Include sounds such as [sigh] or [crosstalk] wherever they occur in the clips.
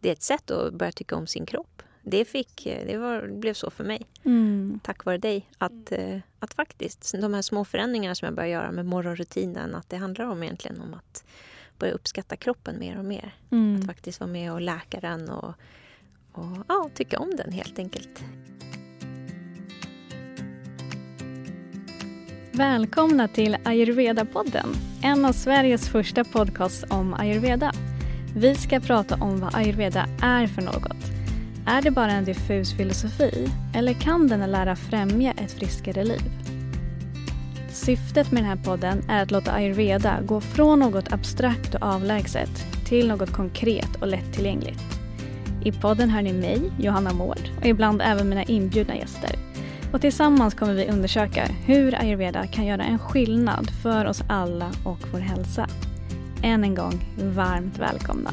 Det är ett sätt att börja tycka om sin kropp. Det, fick, det, var, det blev så för mig, Mm. tack vare dig. Att, eh, att faktiskt, de här små förändringarna som jag börjar göra med morgonrutinen, att det handlar om egentligen om att börja uppskatta kroppen mer och mer. Mm. Att faktiskt vara med och läka den och, och ja, tycka om den helt enkelt. Välkomna till Ayurveda-podden, en av Sveriges första podcasts om ayurveda. Vi ska prata om vad ayurveda är för något. Är det bara en diffus filosofi eller kan den lära främja ett friskare liv? Syftet med den här podden är att låta ayurveda gå från något abstrakt och avlägset till något konkret och lättillgängligt. I podden hör ni mig, Johanna Mård, och ibland även mina inbjudna gäster. Och tillsammans kommer vi undersöka hur ayurveda kan göra en skillnad för oss alla och vår hälsa. Än en gång, varmt välkomna.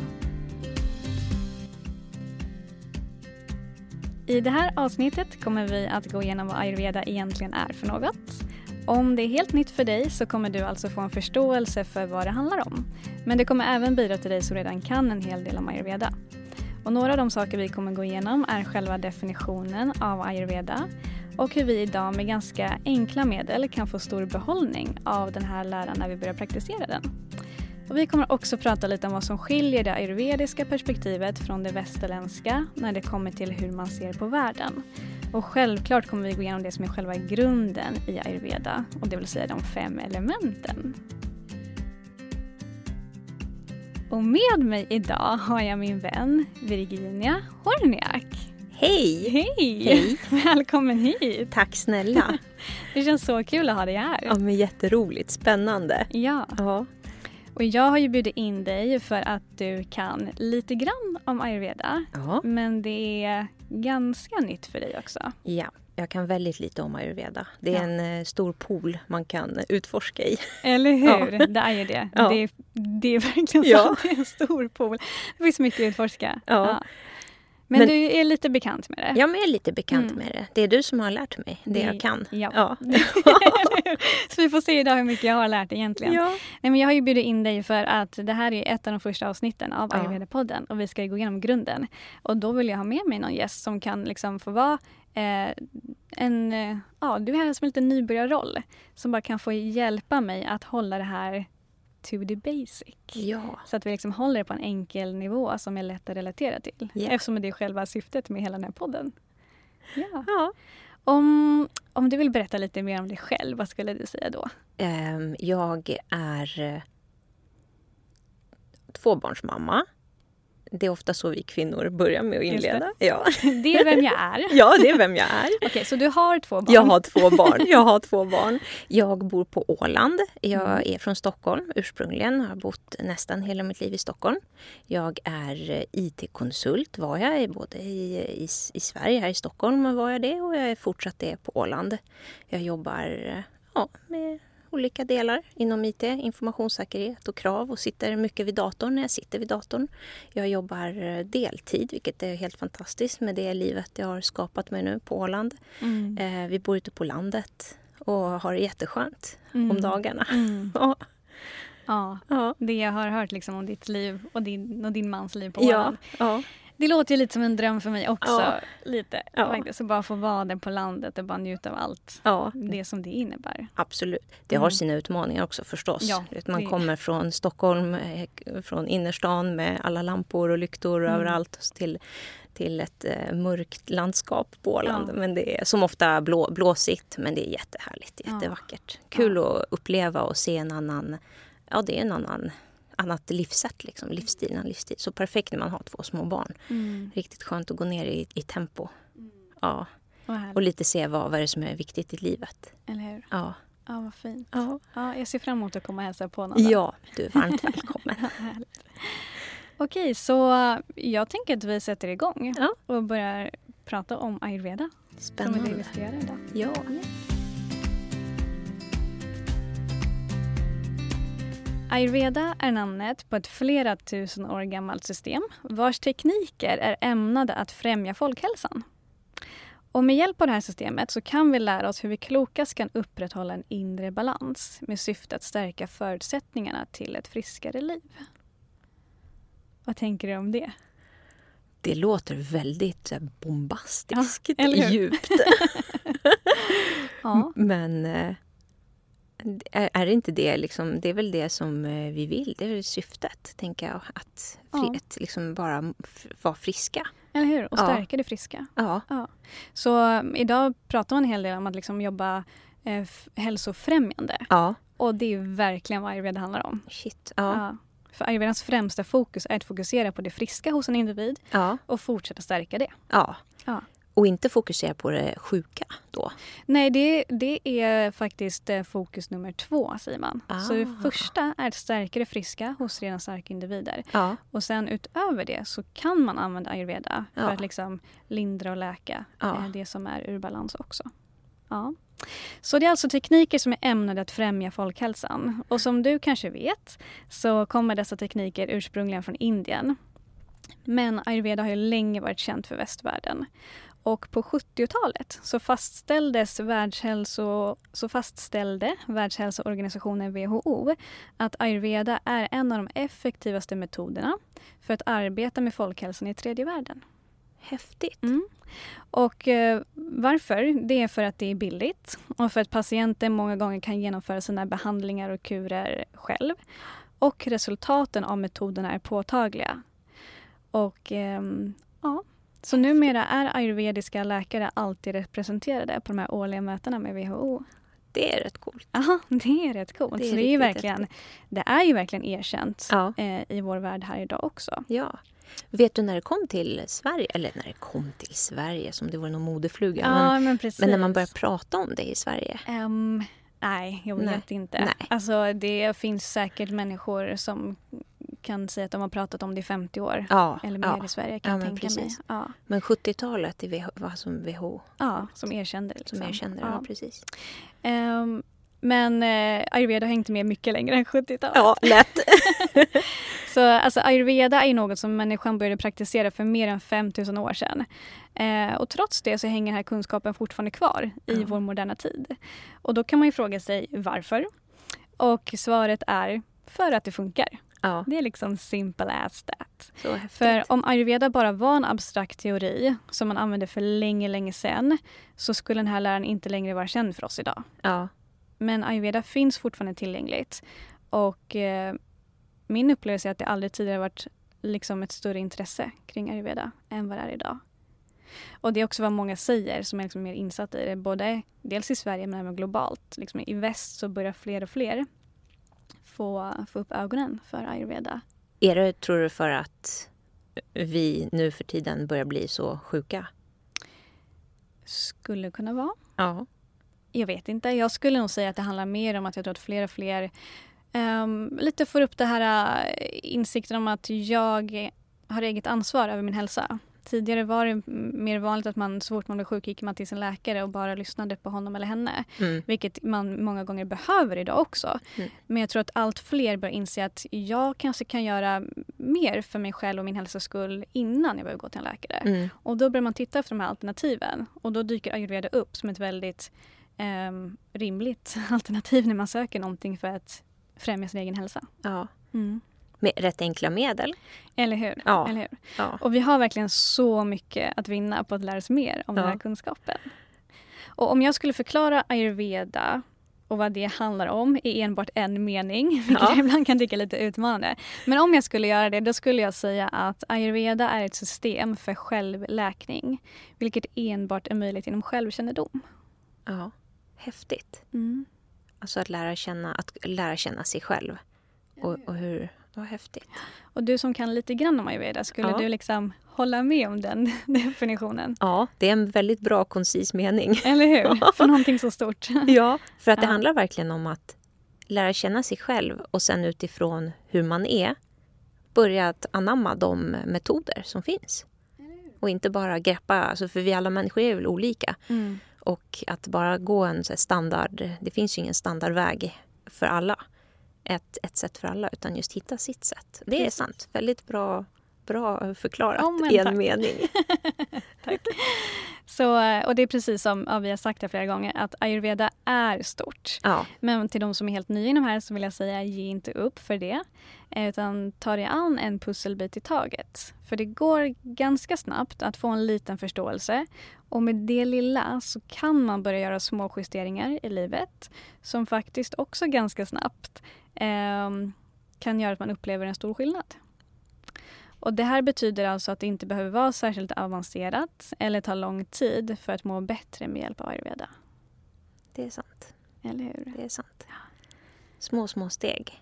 I det här avsnittet kommer vi att gå igenom vad ayurveda egentligen är för något. Om det är helt nytt för dig så kommer du alltså få en förståelse för vad det handlar om. Men det kommer även bidra till dig som redan kan en hel del om ayurveda. Och några av de saker vi kommer gå igenom är själva definitionen av ayurveda och hur vi idag med ganska enkla medel kan få stor behållning av den här läran när vi börjar praktisera den. Och vi kommer också prata lite om vad som skiljer det ayurvediska perspektivet från det västerländska när det kommer till hur man ser på världen. Och självklart kommer vi gå igenom det som är själva grunden i ayurveda och det vill säga de fem elementen. Och med mig idag har jag min vän Virginia Horniak. Hej! Hej! Hej. Välkommen hit! Tack snälla! [laughs] Det känns så kul att ha dig här. Ja, men jätteroligt, spännande. Ja, Ja. Och jag har ju bjudit in dig för att du kan lite grann om ayurveda. ja. Men det är ganska nytt för dig också. Ja, jag kan väldigt lite om ayurveda. Det är Ja. en eh, stor pool man kan utforska i. Eller [laughs] hur? Ja. Det är ju det. Ja. Det, är, det är verkligen sant. Det är en stor pool. Det finns mycket att utforska. Ja. Men, Men- du är lite bekant med det. Jag är lite bekant Mm. med det. Det är du som har lärt mig det, Det- jag kan. ja. Ja. [laughs] Så vi får se idag hur mycket jag har lärt egentligen. ja. Nej, men jag har ju bjudit in dig för att det här är ett av de första avsnitten av Ja. Ayurveda-podden och vi ska gå igenom grunden. Och då vill jag ha med mig någon gäst som kan liksom få vara eh, en, eh, ja du är här som en liten nybörjarroll som bara kan få hjälpa mig att hålla det här to the basic. ja. Så att vi liksom håller det på en enkel nivå som är lätt att relatera till. Ja. Eftersom det är själva syftet med hela den här podden. Ja. ja. Om, om du vill berätta lite mer om dig själv, vad skulle du säga då? Ehm, jag är eh, tvåbarnsmamma. Det är ofta så vi kvinnor börjar med att Just det. inleda. Ja. [laughs] Det är vem jag är. [laughs] ja, det är vem jag är. [laughs] Okej, så du har två barn? Jag har två barn. Jag har två barn. Jag bor på Åland. Jag Mm. är från Stockholm ursprungligen. Har bott nästan hela mitt liv i Stockholm. Jag är eh, IT-konsult var jag i- både i, i, i Sverige, här i Stockholm var jag det och jag är fortsatt det på Åland. Jag jobbar eh, ja, med olika delar inom IT, informationssäkerhet och krav och sitter mycket vid datorn när jag sitter vid datorn. Jag jobbar eh, deltid, vilket är helt fantastiskt med det livet jag har skapat mig nu på Åland. Mm. Eh, vi bor ute på landet och har det jätteskönt Mm. om dagarna. Mm. [laughs] Ja, Ja, ja, det jag har hört liksom om ditt liv och din, och din mans liv på ja, Åland. ja, Det låter ju lite som en dröm för mig också. Ja. Lite Ja. faktiskt. Att bara få vara där på landet och bara njuta av allt ja, det som det innebär. absolut. Det har Mm. sina utmaningar också förstås. Ja, Man det- kommer från Stockholm, eh, från innerstan med alla lampor och lyktor Mm. överallt till, till ett eh, mörkt landskap på Åland. Ja. Men det är som ofta blå, blåsigt, men det är jättehärligt, Ja. jättevackert. Kul att uppleva och se en annan, ja det är en annan annat livssätt, liksom, livsstil, en livsstil. Så perfekt när man har två små barn. Mm. Riktigt skönt att gå ner i, i tempo. Ja, Vad härligt. och lite se vad, vad är som är viktigt i livet. Eller hur? Ja, Ja, vad fint. ja. Ja, jag ser fram emot att komma och hälsa på någon ja du är varmt [laughs] välkommen. Ja. Okej, så jag tänker att vi sätter igång Ja. och börjar prata om ayurveda. Som är det vi Spännande. ska göra idag. Ja. Ayurveda är namnet på ett flera tusen år gammalt system vars tekniker är ämnade att främja folkhälsan. Och med hjälp av det här systemet så kan vi lära oss hur vi klokast kan upprätthålla en inre balans med syfte att stärka förutsättningarna till ett friskare liv. Vad tänker du om det? Det låter väldigt här, bombastiskt, hur? djupt. [laughs] [laughs] Ja, Men eh, är, det inte det liksom, det är väl det som eh, vi vill, det är väl syftet, tänker jag. Att, fri, Ja. att liksom bara vara friska. eller hur? Och Ja. stärka det friska. Ja, Så um, idag pratar man en hel del om att liksom jobba eh, hälsofrämjande. ja. Och det är verkligen vad ayurveda handlar om. Shit. Ja. Ja. För ayurvedans främsta fokus är att fokusera på det friska hos en individ Ja. och fortsätta stärka det. ja. Och inte fokusera på det sjuka då. Nej, det, det är faktiskt eh, fokus nummer två, säger man. Så det Ah. första är att stärka det friska hos redan starka individer. Ja. Och sen utöver det så kan man använda ayurveda för Ja. att liksom lindra och läka eh, det som är ur balans också. Ja. Så det är alltså tekniker som är ämnade att främja folkhälsan. Och som du kanske vet så kommer dessa tekniker ursprungligen från Indien. Men ayurveda har ju länge varit känt för västvärlden. Och på 70-talet så fastställdes världshälso, så fastställde Världshälsoorganisationen WHO att ayurveda är en av de effektivaste metoderna för att arbeta med folkhälsan i tredje världen. Häftigt. Mm. Och eh, varför? Det är för att det är billigt och för att patienten många gånger kan genomföra sina behandlingar och kurer själv. Och resultaten av metoderna är påtagliga. Och ehm, ja, så numera är ayurvediska läkare alltid representerade på de här årliga mötena med WHO. Det är rätt coolt. Ja, det är rätt coolt. Det är så det är, ju verkligen, det är ju verkligen erkänt Ja. eh, i vår värld här idag också. Ja. Vet du när det kom till Sverige? Eller när det kom till Sverige, som det vore någon modefluga. Ja, men, men precis. men när man börjar prata om det i Sverige. Ehm, nej, jag Nej. vet inte. Nej. Alltså, det finns säkert människor som kan säga att de har pratat om det i 50 år. Ja, Eller mer ja. i Sverige kan Ja, tänka mig. Ja, Men 70-talet det VH var som WHO ja, som erkände det. som Liksom. jag kände. Ja. Ja. precis. Ehm, men eh, ayurveda har hängt med mycket längre än 70-talet. lätt. [laughs] Så alltså, ayurveda är något som människan började praktisera för mer än 5000 år sedan. Eh, och trots det så hänger den här kunskapen fortfarande kvar i Ja. vår moderna tid. Och då kan man ju fråga sig varför. Och svaret är för att det funkar. Ja, Det är liksom simple as that. så. För om ayurveda bara var en abstrakt teori som man använde för länge, länge sedan så skulle den här läran inte längre vara känd för oss idag. ja, Men ayurveda finns fortfarande tillgängligt. Och eh, min upplevelse är att det aldrig tidigare varit liksom ett större intresse kring ayurveda än vad det är idag. Och det är också vad många säger som är liksom mer insatta i det. Både dels i Sverige men även globalt. Liksom I väst så börjar fler och fler få, få upp ögonen för ayurveda. Är det, tror du, för att vi nu för tiden börjar bli så sjuka? Skulle kunna vara. Ja. Jag vet inte. Jag skulle nog säga att det handlar mer om att jag tror att fler och fler ehm, lite får upp det här äh, insikten om att jag har eget ansvar över min hälsa. Tidigare var det mer vanligt att man så fort man blev sjuk gick man till sin läkare och bara lyssnade på honom eller henne. Mm. Vilket man många gånger behöver idag också. Mm. Men jag tror att allt fler börjar inse att jag kanske kan göra mer för mig själv och min hälsas skull innan jag behöver gå till en läkare. Mm. Och då börjar man titta efter de här alternativen. Och då dyker ayurveda upp som ett väldigt ehm, rimligt [laughs] alternativ när man söker någonting för att främja sin egen hälsa. ja. Med rätt enkla medel. Eller hur? Ja. Eller hur? Ja. Och vi har verkligen så mycket att vinna på att lära oss mer om den Ja. här kunskapen. Och om jag skulle förklara ayurveda och vad det handlar om i enbart en mening, [laughs] vilket Ja. jag ibland kan tycka är lite utmanande. Men om jag skulle göra det, då skulle jag säga att ayurveda är ett system för självläkning, vilket enbart är möjligt genom självkännedom. ja. Häftigt. Mm. Alltså att lära känna, att lära känna sig själv. Och, och hur... Vad häftigt. Och du som kan lite grann om ayurveda, skulle Ja. du liksom hålla med om den [laughs] definitionen? Ja, det är en väldigt bra koncis mening. [laughs] Eller hur? [laughs] För någonting så stort. Ja, för att det Ja. handlar verkligen om att lära känna sig själv och sen utifrån hur man är börja att anamma de metoder som finns. Och inte bara greppa, alltså för vi alla människor är väl olika. Mm. Och att bara gå en standard, det finns ju ingen standardväg för alla. Ett, ett sätt för alla, utan just hitta sitt sätt. Det är Precis. sant. Väldigt bra, bra förklarat men i en tack. mening. [laughs] Så, eh, och det är precis som ja, vi har sagt här flera gånger att ayurveda är stort. Ja, Men till de som är helt nya inom här så vill jag säga ge inte upp för det. eh, Utan ta dig an en pusselbit i taget. För det går ganska snabbt att få en liten förståelse. Och med det lilla så kan man börja göra små justeringar i livet. Som faktiskt också ganska snabbt kan göra att man upplever en stor skillnad. Och det här betyder alltså att det inte behöver vara särskilt avancerat eller ta lång tid för att må bättre med hjälp av ayurveda. det är sant. Eller hur? Det är sant. Små, små steg.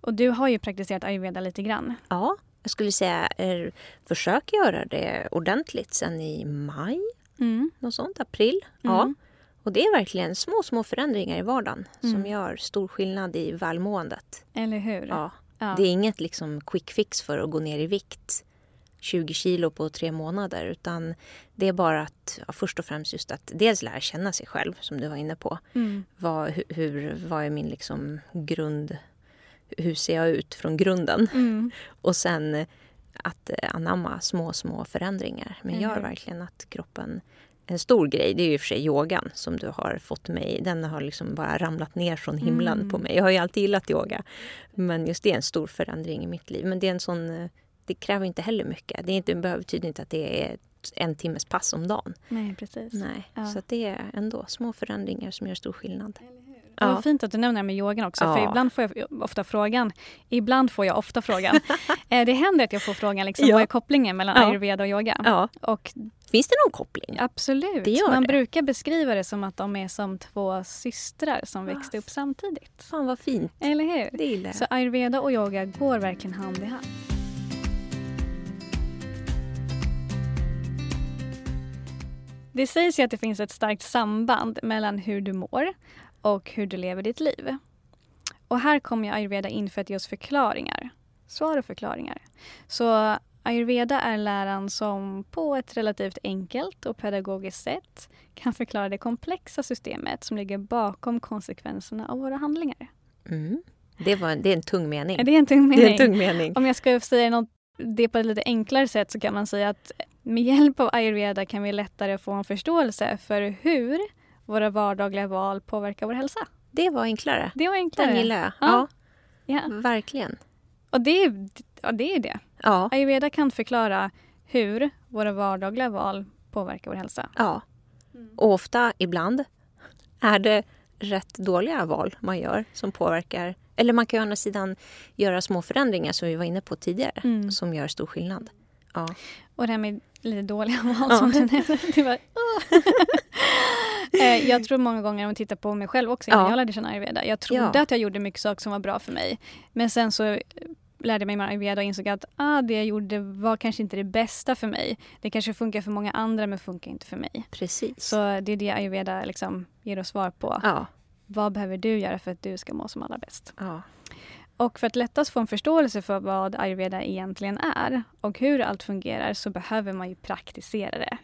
Och du har ju praktiserat ayurveda lite grann. Ja, jag skulle säga er, försök göra det ordentligt sen i maj, Mm. något sånt, april. Ja. Och det är verkligen små, små förändringar i vardagen som Mm. gör stor skillnad i välmåendet. Eller hur? Ja. Ja. Det är inget liksom quick fix för att gå ner i vikt 20 kilo på tre månader utan det är bara att ja, först och främst just att dels lära känna sig själv som du var inne på. Mm. Vad, hur- vad är min liksom grund? Hur ser jag ut från grunden? Mm. [laughs] Och sen att anamma små, små förändringar. Men gör verkligen att kroppen... En stor grej det är ju i och för sig yogan som du har fått mig. Den har liksom bara ramlat ner från himlen Mm. på mig. Jag har ju alltid gillat yoga. Men just det är en stor förändring i mitt liv. Men det är en sån... eh, Det kräver inte heller mycket. Det, är inte, det betyder inte att det är en timmes pass om dagen. Nej, precis. Nej. Ja. Så det är ändå små förändringar som gör stor skillnad. Det var Ja. fint att du nämner det med yogan också. Ja. För ibland får jag ofta frågan. Ibland får jag ofta frågan. [laughs] Eh, det händer att jag får frågan liksom, Ja. vad är kopplingen mellan Ja. ayurveda och yoga? Ja. Och Finns det någon koppling? absolut. Man det. brukar beskriva det som att de är som två systrar som Ah. växte upp samtidigt. Fan vad fint. Eller hur? Det gillar jag. Så ayurveda och yoga går verkligen hand i hand. Det sägs ju att det finns ett starkt samband mellan hur du mår och hur du lever ditt liv. Och här kommer ayurveda in för att ge oss förklaringar. Svar och förklaringar. Så ayurveda är läran som på ett relativt enkelt och pedagogiskt sätt kan förklara det komplexa systemet som ligger bakom konsekvenserna av våra handlingar. Mm. Det, var, det är en tung mening. Är det en tung Det mening? är en tung mening. Om jag ska säga något, det på ett lite enklare sätt så kan man säga att med hjälp av ayurveda kan vi lättare få en förståelse för hur våra vardagliga val påverkar vår hälsa. Det var enklare. Det var enklare. Den gillar jag. Ja. Ja, verkligen. Och det är, ja, det är det. Ja, Ayurveda kan förklara hur våra vardagliga val påverkar vår hälsa. ja. Och ofta, ibland, är det rätt dåliga val man gör som påverkar. Eller man kan ju å andra sidan göra små förändringar som vi var inne på tidigare Mm. som gör stor skillnad. Ja, Och det här med lite dåliga [laughs] val Ja. som du nämnde. Det var, [laughs] Eh, jag tror många gånger om jag tittar på mig själv också innan Ja. jag lärde känna ayurveda. Jag trodde Ja. att jag gjorde mycket saker som var bra för mig. Men sen så eh, lärde mig med ayurveda och insåg att ah, det jag gjorde var kanske inte det bästa för mig. Det kanske funkar för många andra men funkar inte för mig. precis. Så det är det ayurveda liksom ger oss svar på. Ja, Vad behöver du göra för att du ska må som allra bäst? ja. Och för att lättast få en förståelse för vad ayurveda egentligen är och hur allt fungerar så behöver man ju praktisera det.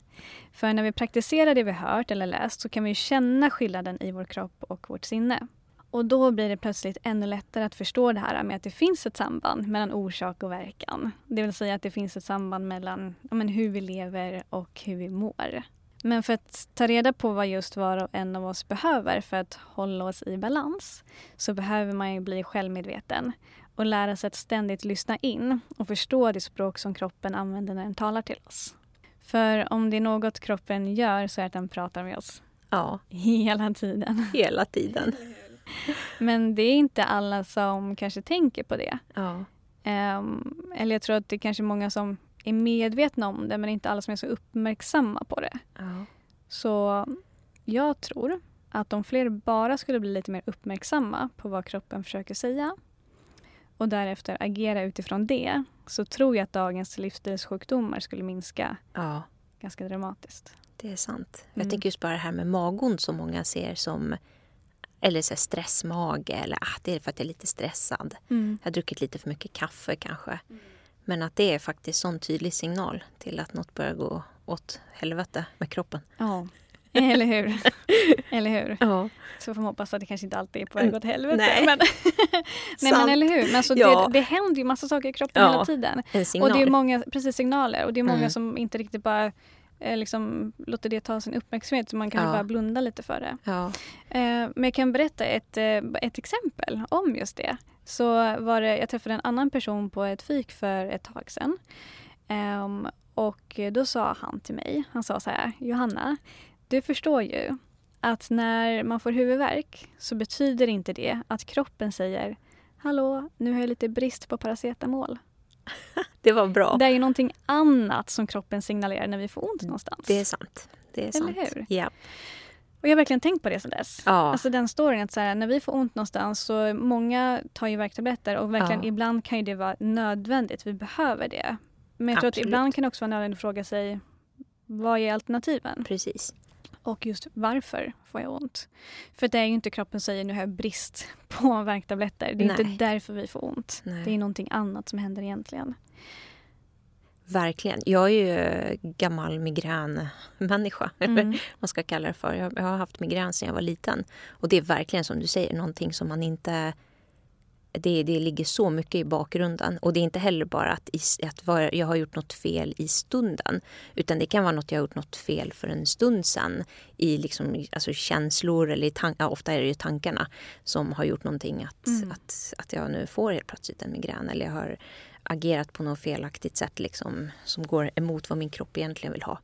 För när vi praktiserar det vi hört eller läst så kan vi ju känna skillnaden i vår kropp och vårt sinne. Och då blir det plötsligt ännu lättare att förstå det här med att det finns ett samband mellan orsak och verkan. Det vill säga att det finns ett samband mellan ja, men hur vi lever och hur vi mår. Men för att ta reda på vad just var och en av oss behöver för att hålla oss i balans så behöver man ju bli självmedveten och lära sig att ständigt lyssna in och förstå det språk som kroppen använder när den talar till oss. För om det är något kroppen gör så är det att den pratar med oss ja, hela tiden. hela tiden. [laughs] Men det är inte alla som kanske tänker på det. Ja, Ehm, eller jag tror att det är kanske många som är medvetna om det men inte alla som är så uppmärksamma på det. ja. Så jag tror att om fler bara skulle bli lite mer uppmärksamma på vad kroppen försöker säga och därefter agera utifrån det så tror jag att dagens livsstilssjukdomar skulle minska ja. ganska dramatiskt. Det är sant. Mm. Jag tänker just bara det här med magont som många ser som Eller så stressmage eller ah, det är för att jag är lite stressad. Mm. Jag har druckit lite för mycket kaffe kanske. Men att det är faktiskt sån tydlig signal till att något börjar gå åt helvete med kroppen. Ja, eller hur? [laughs] eller hur? Ja. Så får man hoppas att det kanske inte alltid är på väg åt helvete. Nej. Men, [laughs] nej men eller hur? Men alltså, Ja. det, det händer ju massa saker i kroppen Ja. hela tiden. En signal. Och det är många, precis signaler. Och det är många Mm. som inte riktigt bara eh, liksom, låter det ta sin uppmärksamhet. Så man kanske Ja. bara blundar lite för det. ja. Eh, men jag kan berätta ett, eh, ett exempel om just det. Så var det, jag träffade en annan person på ett fik för ett tag sedan. Ehm, och då sa han till mig, han sa så här, Johanna, du förstår ju att när man får huvudvärk så betyder inte det att kroppen säger Hallå, nu har jag lite brist på paracetamol. [laughs] Det var bra. Det är ju någonting annat som kroppen signalerar när vi får ont någonstans. Det är sant. Det är Eller sant. hur? Ja. Och jag har verkligen tänkt på det sedan dess. Ja. Alltså den storyn att så här, när vi får ont någonstans så många tar ju värktabletter och verkligen Ja. ibland kan ju det vara nödvändigt. Vi behöver det. Men jag tror att Absolut. ibland kan det också vara nödvändigt att fråga sig vad är alternativen? Precis. Och just varför får jag ont? För det är ju inte kroppen säger nu har jag brist [laughs] på värktabletter. Det är Nej. inte därför vi får ont. Nej. Det är någonting annat som händer egentligen. Verkligen. Jag är ju gammal migränmänniska, [laughs] eller Mm. vad man ska kalla det för. Jag har haft migrän sedan jag var liten. Och det är verkligen som du säger, någonting som man inte... Det, det ligger så mycket i bakgrunden. Och det är inte heller bara att, i, att vara, jag har gjort något fel i stunden. Utan det kan vara något jag har gjort något fel för en stund sedan. I liksom, alltså känslor eller i tan- ja, ofta är det ju tankarna som har gjort någonting att, Mm. att, att jag nu får helt plötsligt en migrän. Eller jag har agerat på något felaktigt sätt liksom, som går emot vad min kropp egentligen vill ha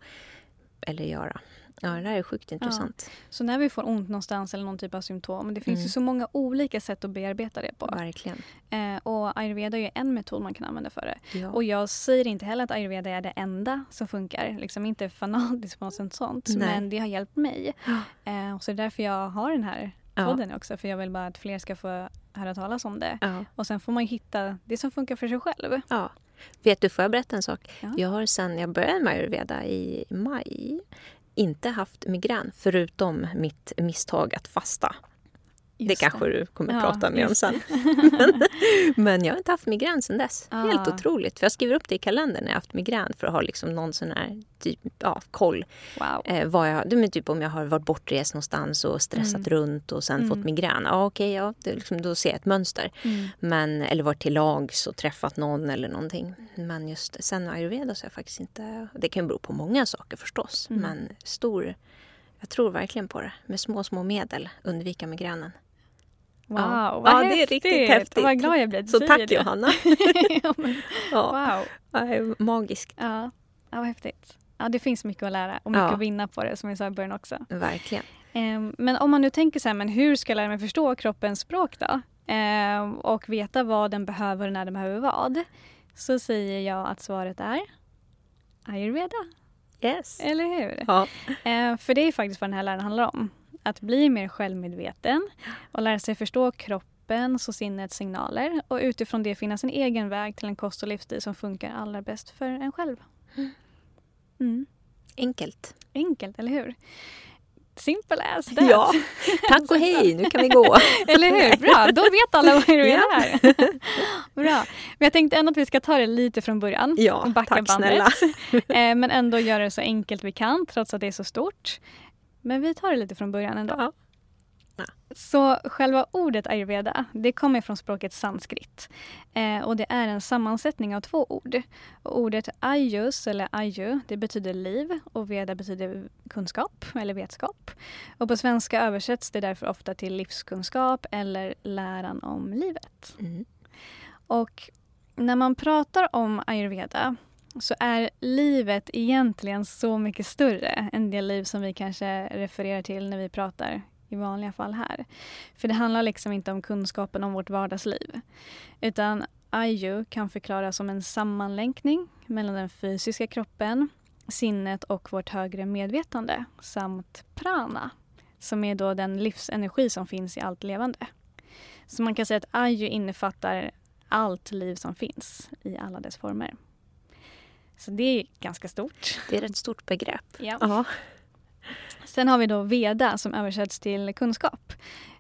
eller göra. Ja, det där är sjukt intressant. Så när vi får ont någonstans eller någon typ av symptom, det finns Mm. ju så många olika sätt att bearbeta det på. Verkligen. Eh, och ayurveda är ju en metod man kan använda för det. Ja. Och jag säger inte heller att ayurveda är det enda som funkar. Liksom inte fanatiskt på något sånt. Nej. Men det har hjälpt mig. [gasps] Eh, och så det är därför jag har den här Ja. podden också. För jag vill bara att fler ska få höra talas om det. Ja. Och sen får man hitta det som funkar för sig själv. ja. Vet du, får jag berätta en sak? Ja. Jag har sen jag började med ayurveda i maj inte haft migrän förutom mitt misstag att fasta. Just det kanske du kommer Ja, prata mer om sen. men, [laughs] men jag har inte haft migrän sen dess. Ah. Helt otroligt. För jag skriver upp det i kalendern när jag haft migrän för att ha liksom någon sån här typ, ja, koll. Wow. Eh, vad jag, det är typ om jag har varit bortrest någonstans och stressat Mm. runt och sen fått Mm. migrän. Ja, okej, ja, det liksom, då ser jag ett mönster. Mm. Men, eller varit till lags och träffat någon eller någonting. Men just sen ayurveda så har jag faktiskt inte... Det kan bero på många saker förstås. Mm. Men stor... Jag tror verkligen på det. Med små, små medel undvika migränen. Wow, Ja. vad Ja, det är häftigt. riktigt häftigt. Vad glad jag du Så tack det. Johanna! [laughs] ja, men, [laughs] ja, wow. det är magiskt. Ja. ja, vad häftigt. Ja, det finns mycket att lära och mycket Ja. att vinna på det som vi sa i början också. Verkligen. Ehm, Men om man nu tänker så här, men hur ska jag lära mig förstå kroppens språk då? Ehm, Och veta vad den behöver och när den behöver vad. Så säger jag att svaret är ayurveda, Yes. eller hur? Ja. Ehm, För det är faktiskt vad den här läran handlar om. Att bli mer självmedveten och lära sig förstå kroppens och sinnets signaler och utifrån det finna sin egen väg till en kost och livsstil som funkar allra bäst för en själv. Mm. Enkelt. Enkelt, eller hur? Simple as that. Ja. Tack och hej, nu kan vi gå. [laughs] Eller hur? Bra, då vet alla vad Ja. är. [laughs] Bra. Men jag tänkte ändå att vi ska ta det lite från början. Ja, och backa tack bandet. snälla. [laughs] Eh, Men ändå göra det så enkelt vi kan trots att det är så stort. Men vi tar det lite från början ändå. Ja. Så själva ordet ayurveda, det kommer från språket sanskrit. Eh, och det är en sammansättning av två ord. Och ordet ayus, eller ayu, det betyder liv och veda betyder kunskap eller vetskap. Och på svenska översätts det därför ofta till livskunskap eller läran om livet. Mm. Och när man pratar om ayurveda så är livet egentligen så mycket större än det liv som vi kanske refererar till när vi pratar i vanliga fall här. För det handlar liksom inte om kunskapen om vårt vardagsliv. Utan ayu kan förklaras som en sammanlänkning mellan den fysiska kroppen, sinnet och vårt högre medvetande samt prana som är då den livsenergi som finns i allt levande. Så man kan säga att ayu innefattar allt liv som finns i alla dess former. Så det är ganska stort. Det är ett stort begrepp. Ja. Sen har vi då veda som översätts till kunskap.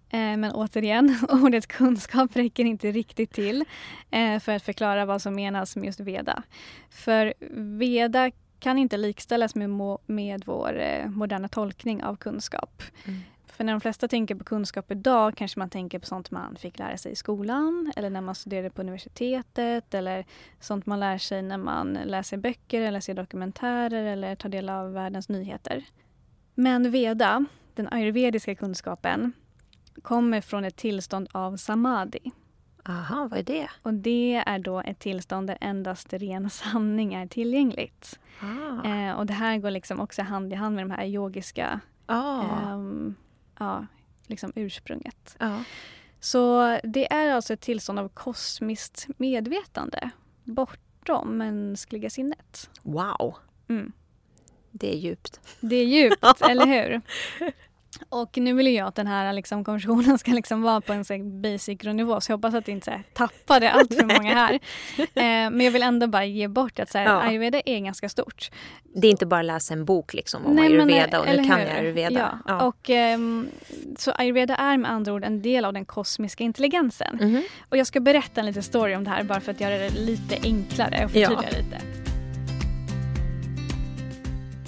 Eh, men återigen, [laughs] ordet kunskap räcker inte riktigt till eh, för att förklara vad som menas med just Veda. För Veda kan inte likställas med, med vår eh, moderna tolkning av kunskap. Mm. För när de flesta tänker på kunskap idag kanske man tänker på sånt man fick lära sig i skolan eller när man studerade på universitetet eller sånt man lär sig när man läser böcker eller ser dokumentärer eller tar del av världens nyheter. Men Veda, den ayurvediska kunskapen, kommer från ett tillstånd av samadhi. Aha, vad är det? Och det är då ett tillstånd där endast ren sanning är tillgängligt. Ah. Eh, och det här går liksom också hand i hand med de här yogiska ah. um, ja, liksom ursprunget. Ah. Så det är alltså ett tillstånd av kosmiskt medvetande bortom mänskliga sinnet. Wow! Mm. Det är djupt. Det är djupt, [laughs] eller hur? Och nu vill jag att den här liksom, konversationen [laughs] ska liksom vara på en så basic nivå så jag hoppas att jag inte tappade allt för många här. [laughs] eh, men jag vill ändå bara ge bort att så här, ja. ayurveda är ganska stort. Det är inte bara att läsa en bok liksom, om Nej, ayurveda och nu kan jag ayurveda. Ja. ja. Och, eh, så ayurveda är med andra ord en del av den kosmiska intelligensen. Mm -hmm. Och jag ska berätta en liten story om det här bara för att göra det lite enklare och förtydliga ja. lite.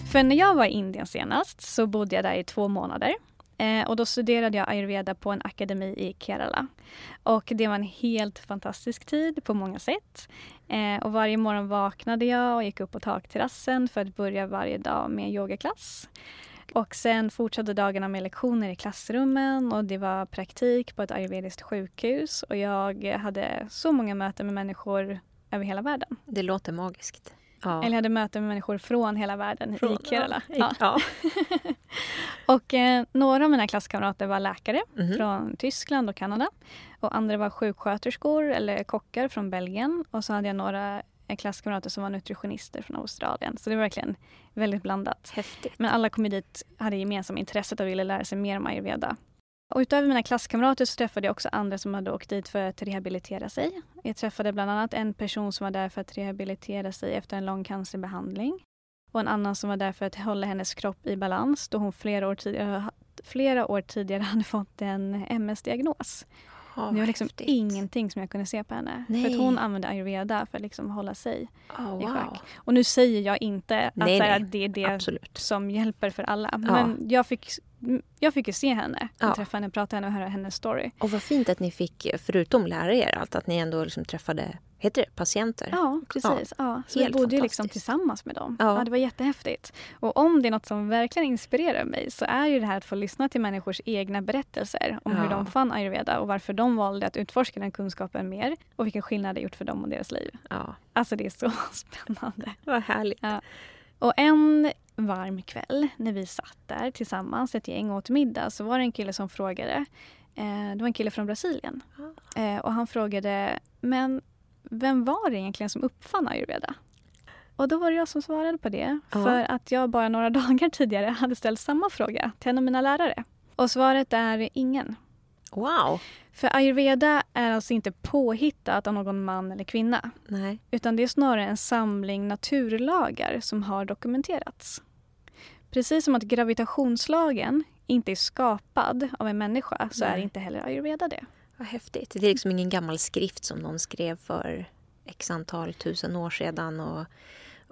För när jag var i Indien senast så bodde jag där i två månader. Eh, och då studerade jag ayurveda på en akademi i Kerala. Och det var en helt fantastisk tid på många sätt. Eh, och varje morgon vaknade jag och gick upp på takterrassen för att börja varje dag med yogaklass. Och sen fortsatte dagarna med lektioner i klassrummen och det var praktik på ett ayurvediskt sjukhus och jag hade så många möten med människor över hela världen. Det låter magiskt. Ja. Eller hade möten med människor från hela världen från, i Kerala. Ja. ja. [laughs] och eh, några av mina klasskamrater var läkare mm från Tyskland och Kanada. Och andra var sjuksköterskor eller kockar från Belgien. Och så hade jag några eh, klasskamrater som var nutritionister från Australien. Så det var verkligen väldigt blandat. Häftigt. Men alla kom dit hade gemensamt intresset och ville lära sig mer om ayurveda. Och utöver mina klasskamrater så träffade jag också andra som hade åkt dit för att rehabilitera sig. Jag träffade bland annat en person som var där för att rehabilitera sig efter en lång cancerbehandling. Och en annan som var där för att hålla hennes kropp i balans då hon flera år tidigare, flera år tidigare [laughs] hade fått en MS-diagnos. Oh, det var liksom häftigt. ingenting som jag kunde se på henne. Nej. För att hon använde ayurveda för att liksom hålla sig oh, i schack. Och nu säger jag inte att, nej, nej. det är det Absolut. som hjälper för alla. Ja. Men jag fick jag fick ju se henne, ja. träffa henne, prata henne och höra hennes story. Och vad fint att ni fick, förutom lära er allt, att ni ändå liksom träffade heter det, patienter. Ja, precis. Ja. ja. Så vi bodde ju liksom tillsammans med dem. Ja. ja. det var jättehäftigt. Och om det är något som verkligen inspirerar mig så är ju det här att få lyssna till människors egna berättelser om ja. hur de fann ayurveda och varför de valde att utforska den kunskapen mer och vilken skillnad det gjort för dem och deras liv. Ja. Alltså det är så [laughs] spännande. Vad härligt. Och en varm kväll när vi satt där tillsammans, ett gäng, åt middag så var det en kille som frågade. Eh, det var en kille från Brasilien. Ah. Eh, och han frågade, men vem var det egentligen som uppfann ayurveda? Och då var det jag som svarade på det. Ja. För att jag bara några [laughs] dagar tidigare hade ställt samma fråga till en av mina lärare. Och svaret är ingen. Wow! För ayurveda är alltså inte påhittat av någon man eller kvinna. Nej. Utan det är snarare en samling naturlagar som har dokumenterats. Precis som att gravitationslagen inte är skapad av en människa så Nej. är inte heller ayurveda det. Vad häftigt. Det är liksom ingen gammal skrift som någon skrev för x antal tusen år sedan och,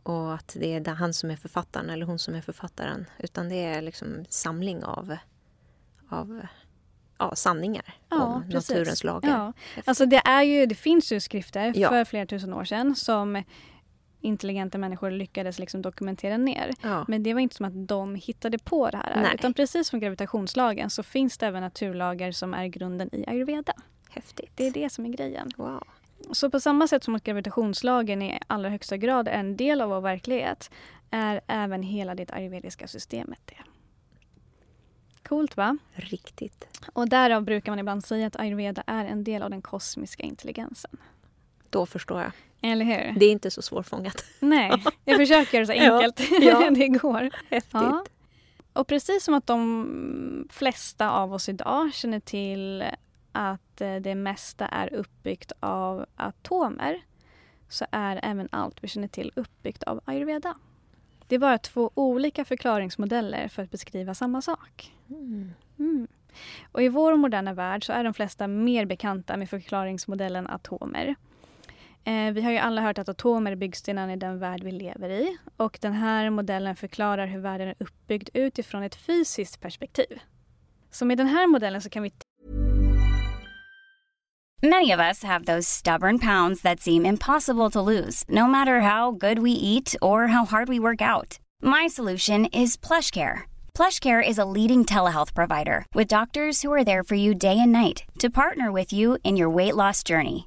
och att det är han som är författaren eller hon som är författaren. Utan det är liksom samling av, av ja, sanningar ja, om precis. naturens lagar. Ja. Alltså det, är ju, det finns ju skrifter ja. för flera tusen år sedan som intelligenta människor lyckades liksom dokumentera ner. Ja. Men det var inte som att de hittade på det här. Nej. Utan precis som gravitationslagen så finns det även naturlagar som är grunden i ayurveda. Häftigt. Det är det som är grejen. Wow. Så på samma sätt som att gravitationslagen i allra högsta grad är en del av vår verklighet är även hela det ayurvediska systemet det. Coolt va? Riktigt. Och därav brukar man ibland säga att ayurveda är en del av den kosmiska intelligensen. Då förstår jag. Eller hur? Det är inte så svårfångat. Nej, [laughs] jag försöker göra det så enkelt [laughs] ja, ja. [laughs] det går. Häftigt. Ja. Och precis som att de flesta av oss idag känner till att eh, det mesta är uppbyggt av atomer så är även allt vi känner till uppbyggt av ayurveda. Det är bara två olika förklaringsmodeller för att beskriva samma sak. Mm. Mm. Och I vår moderna värld så är de flesta mer bekanta med förklaringsmodellen atomer. Eh, vi har ju alla hört att atomer är byggstenarna i den värld vi lever i. Och den här modellen förklarar hur världen är uppbyggd utifrån ett fysiskt perspektiv. Så med den här modellen så kan vi Many of us have those stubborn pounds that seem impossible to lose, no matter how good we eat or how hard we work out. My solution is PlushCare. PlushCare is a leading telehealth provider with doctors who are there for you day and night to partner with you in your weight loss journey.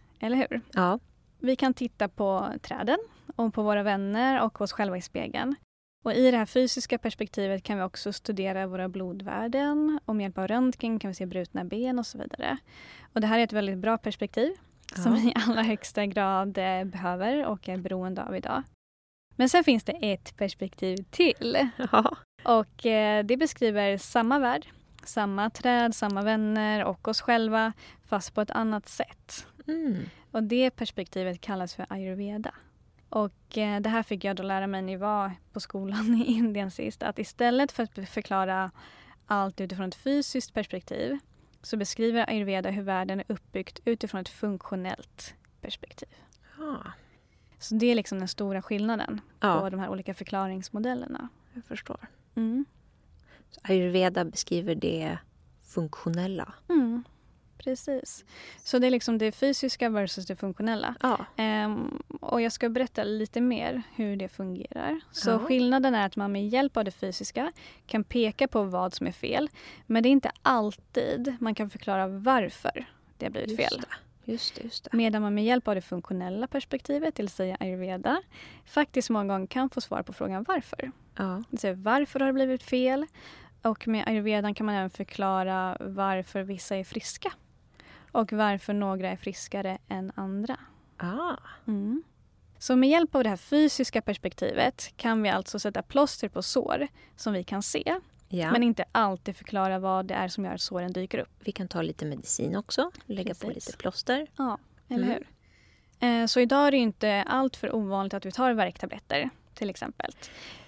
Eller hur? Ja. Vi kan titta på träden och på våra vänner och oss själva i spegeln. Och I det här fysiska perspektivet kan vi också studera våra blodvärden. Och med hjälp av röntgen kan vi se brutna ben och så vidare. Och Det här är ett väldigt bra perspektiv Ja. som vi i allra högsta grad eh, behöver och är beroende av idag. Men sen finns det ett perspektiv till. ja. Och eh, Det beskriver samma värld, samma träd, samma vänner och oss själva fast på ett annat sätt. Mm. Och Det perspektivet kallas för ayurveda. Och eh, Det här fick jag då lära mig när jag var på skolan [laughs] i Indien sist. Att istället för att förklara allt utifrån ett fysiskt perspektiv så beskriver ayurveda hur världen är uppbyggt utifrån ett funktionellt perspektiv. ja. Så Det är liksom den stora skillnaden Ja. på de här olika förklaringsmodellerna. Jag förstår. Mm. Ayurveda beskriver det funktionella. Mm. Precis. Så det är liksom det fysiska versus det funktionella. Ja. Ehm, och jag ska berätta lite mer hur det fungerar. Så Ja. skillnaden är att man med hjälp av det fysiska kan peka på vad som är fel. Men det är inte alltid man kan förklara varför det har blivit fel. Just det. Just det, just det. Medan man med hjälp av det funktionella perspektivet, det vill säga ayurveda, faktiskt många gånger kan få svar på frågan varför. Ja. Säga, varför har det blivit fel? Och med ayurvedan kan man även förklara varför vissa är friska. Och varför några är friskare än andra. Ah. Mm. Så med hjälp av det här fysiska perspektivet kan vi alltså sätta plåster på sår som vi kan se. Ja. Men inte alltid förklara vad det är som gör att såren dyker upp. Vi kan ta lite medicin också. Lägga på Precis. lite plåster. Ja, eller Mm. hur? Eh, Så idag är det inte allt för ovanligt att vi tar värktabletter till exempel.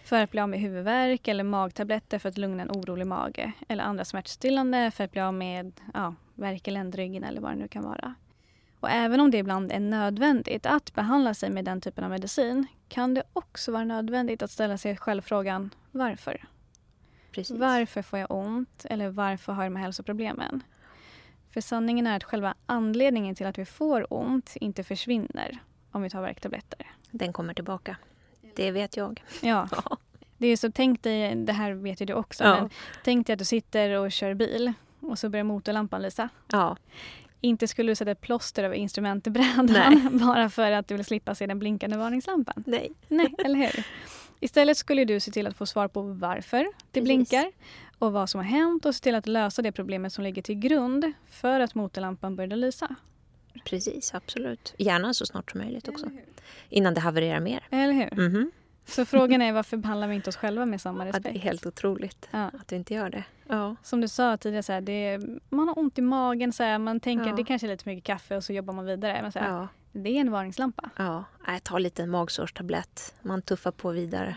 För att bli av med huvudvärk eller magtabletter för att lugna en orolig mage. Eller andra smärtstillande för att bli av med ja, värk i ländryggen eller vad det nu kan vara. Och även om det ibland är nödvändigt att behandla sig med den typen av medicin kan det också vara nödvändigt att ställa sig själv frågan varför? Precis. Varför får jag ont? Eller varför har jag de här hälsoproblemen? För sanningen är att själva anledningen till att vi får ont inte försvinner om vi tar värktabletter. Den kommer tillbaka. Det vet jag. [laughs] Ja. Det är så, tänk dig, det här vet ju du också, Ja. men tänk dig att du sitter och kör bil och så börjar motorlampan lysa. Ja. Inte skulle du sätta ett plåster över instrumentbrädan Nej. [laughs] bara för att du vill slippa se den blinkande varningslampan. Nej. Nej, eller hur? Istället skulle du se till att få svar på varför det Precis. blinkar och vad som har hänt och se till att lösa det problemet som ligger till grund för att motorlampan började lysa. Precis, absolut. Gärna så snart som möjligt också. Innan det havererar mer. Eller hur? Mhm. Så frågan är varför behandlar vi inte oss själva med samma Ja, respekt? det är helt otroligt Ja. att vi inte gör det. Ja. Som du sa tidigare, så här, är, man har ont i magen, så här, man tänker Ja. det kanske är lite för mycket kaffe och så jobbar man vidare. Men så här, Ja. Det är en varningslampa. ja. Nej, ta lite magsårstablett. Man tuffar på vidare.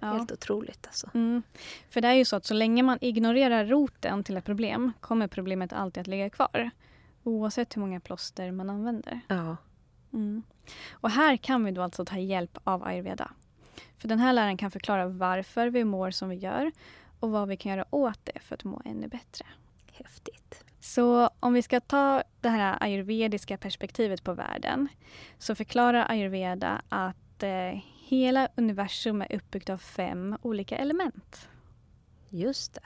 Ja. Helt otroligt alltså. Mm. För det är ju så att så länge man ignorerar roten till ett problem kommer problemet alltid att ligga kvar. Oavsett hur många plåster man använder. Ja. Mm. Och här kan vi då alltså ta hjälp av ayurveda. För den här läraren kan förklara varför vi mår som vi gör och vad vi kan göra åt det för att må ännu bättre. Häftigt. Så om vi ska ta det här ayurvediska perspektivet på världen så förklarar ayurveda att eh, hela universum är uppbyggt av fem olika element. Just det.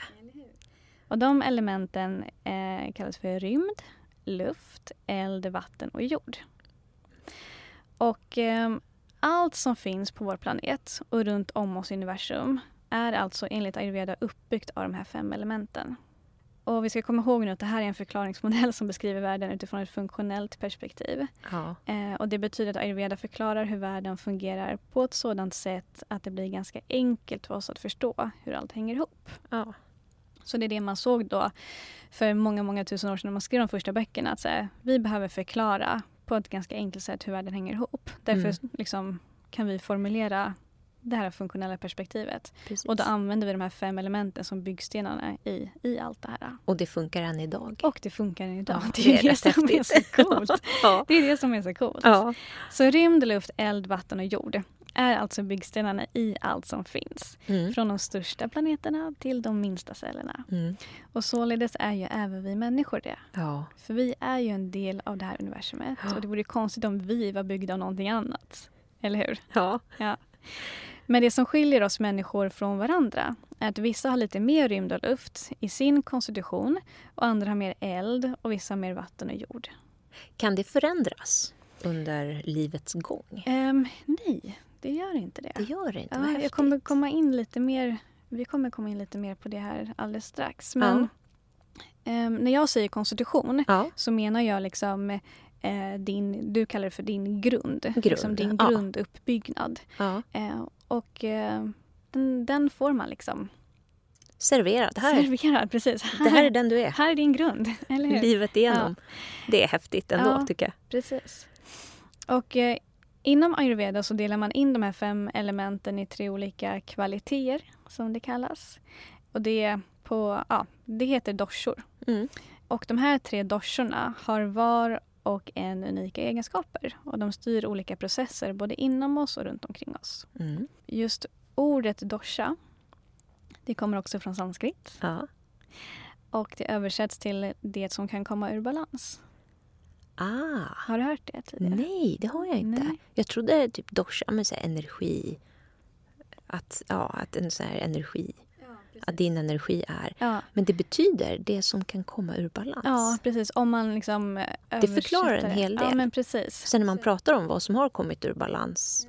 Och de elementen eh, kallas för rymd, luft, eld, vatten och jord. Och eh, allt som finns på vår planet och runt om oss i universum är alltså enligt ayurveda uppbyggt av de här fem elementen. Och vi ska komma ihåg nu att det här är en förklaringsmodell som beskriver världen utifrån ett funktionellt perspektiv. Ja. Eh, och det betyder att ayurveda förklarar hur världen fungerar på ett sådant sätt att det blir ganska enkelt för oss att förstå hur allt hänger ihop. ja. Så det är det man såg då för många, många tusen år sedan när man skrev de första böckerna. Att här, vi behöver förklara på ett ganska enkelt sätt hur världen hänger ihop. Därför Mm. liksom, kan vi formulera det här funktionella perspektivet. Precis. Och då använder vi de här fem elementen som byggstenarna i, i allt det här. Och det funkar än idag. Och det funkar än idag. Ja, det, är är det, rätt som är så coolt. [laughs] ja. Det är det som är så coolt. Ja. Så rymd, luft, eld, vatten och jord är alltså byggstenarna i allt som finns. Mm. Från de största planeterna till de minsta cellerna. Mm. Och således är ju även vi människor det. Ja. För vi är ju en del av det här universumet. Ja. Och det vore konstigt om vi var byggda av någonting annat. Eller hur? Ja. Ja. Men det som skiljer oss människor från varandra är att vissa har lite mer rymd och luft i sin konstitution och andra har mer eld och vissa har mer vatten och jord. Kan det förändras under livets gång? Ehm, nej, det gör inte det. Det gör det inte. Ja, jag kommer komma in lite mer, vi kommer komma in lite mer på det här alldeles strax. Men ehm, när jag säger konstitution Ja. så menar jag liksom eh, din, du kallar det för din grund. Grund, Liksom din ja. grunduppbyggnad. ja. Eh, och eh, den, den får man liksom Serverad. Här. serverad. Precis. Det här är den du är. här är din grund, eller hur? Livet igenom. Det är häftigt ändå, Ja. tycker jag. Precis. Och eh, inom ayurveda så delar man in de här fem elementen i tre olika kvaliteter som det kallas. Och det, på, ja, det heter doshor. Mm. Och de här tre doshorna har var och en unika egenskaper. Och de styr olika processer både inom oss och runt omkring oss. Mm. Just ordet dosha, det kommer också från sanskrit. Ja. Och det översätts till det som kan komma ur balans. Ah. Har du hört det tidigare? Nej, det har jag inte. Nej. Jag trodde typ dosha med så energi. Att, ja, att en sån här energi. Att din energi är. Ja, Men det betyder det som kan komma ur balans. ja, precis. Om man liksom Det förklarar en hel Ja, del. men precis. Sen när man pratar om vad som har kommit ur balans.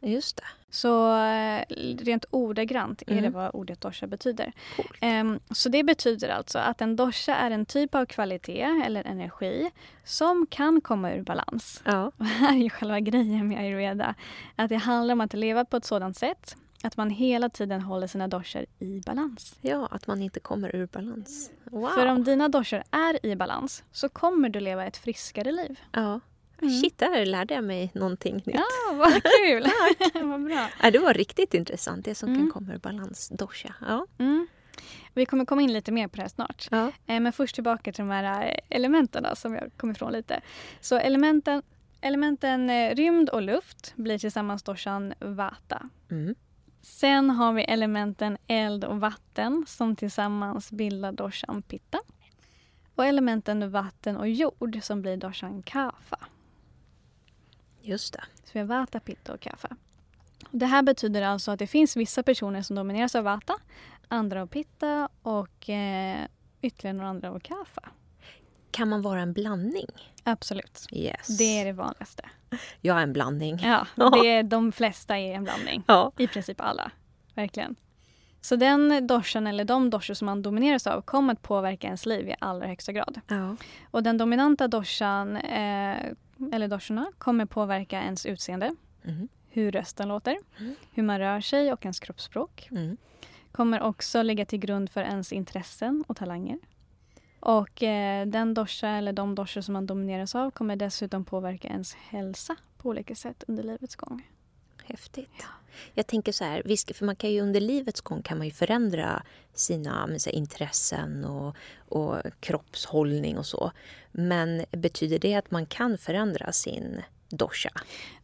Just det. Så eh, rent ordagrant är Mm. det vad ordet dosha betyder. Ehm, Så det betyder alltså att en dosha är en typ av kvalitet eller energi som kan komma ur balans. Ja. [laughs] Och här är ju själva grejen med ayurveda. Att det handlar om att leva på ett sådant sätt att man hela tiden håller sina doshor i balans. ja, att man inte kommer ur balans. Wow. För om dina doshor är i balans så kommer du leva ett friskare liv. Ja. Mm. Shit, där lärde jag mig någonting nytt. Ja, vad [laughs] kul! [laughs] vad bra. Ja, det var riktigt intressant. Det som Mm. kan komma ur balans. Dosha. Ja. Mm. Vi kommer komma in lite mer på det här snart. Ja. Eh, Men först tillbaka till de här eh, elementen då, som jag kom ifrån lite. Så elementen, elementen eh, rymd och luft blir tillsammans doshan vata. Mm. Sen har vi elementen eld och vatten som tillsammans bildar doshan pitta. Och elementen vatten och jord som blir doshan kapha. Just det. Så vi har vata, pitta och kapha. Det här betyder alltså att det finns vissa personer som domineras av vata, andra av pitta och eh, ytterligare några andra av kapha. Kan man vara en blandning? Absolut. Yes. Det är det vanligaste. Jag är en blandning. Ja, [laughs] det är, de flesta är en blandning. Ja. I princip alla. Verkligen. Så den doshan eller de doshor som man domineras av kommer att påverka ens liv i allra högsta grad. Ja. Och den dominanta doshan, eh, eller doshorna, kommer påverka ens utseende, Mm. hur rösten låter, Mm. hur man rör sig och ens kroppsspråk. Mm. Kommer också ligga till grund för ens intressen och talanger. Och eh, den dosha eller de doshor som man domineras av kommer dessutom påverka ens hälsa på olika sätt under livets gång. Häftigt. Jag tänker så här, visst, för man kan ju under livets gång kan man ju förändra sina här, intressen och, och kroppshållning och så. Men betyder det att man kan förändra sin dosha?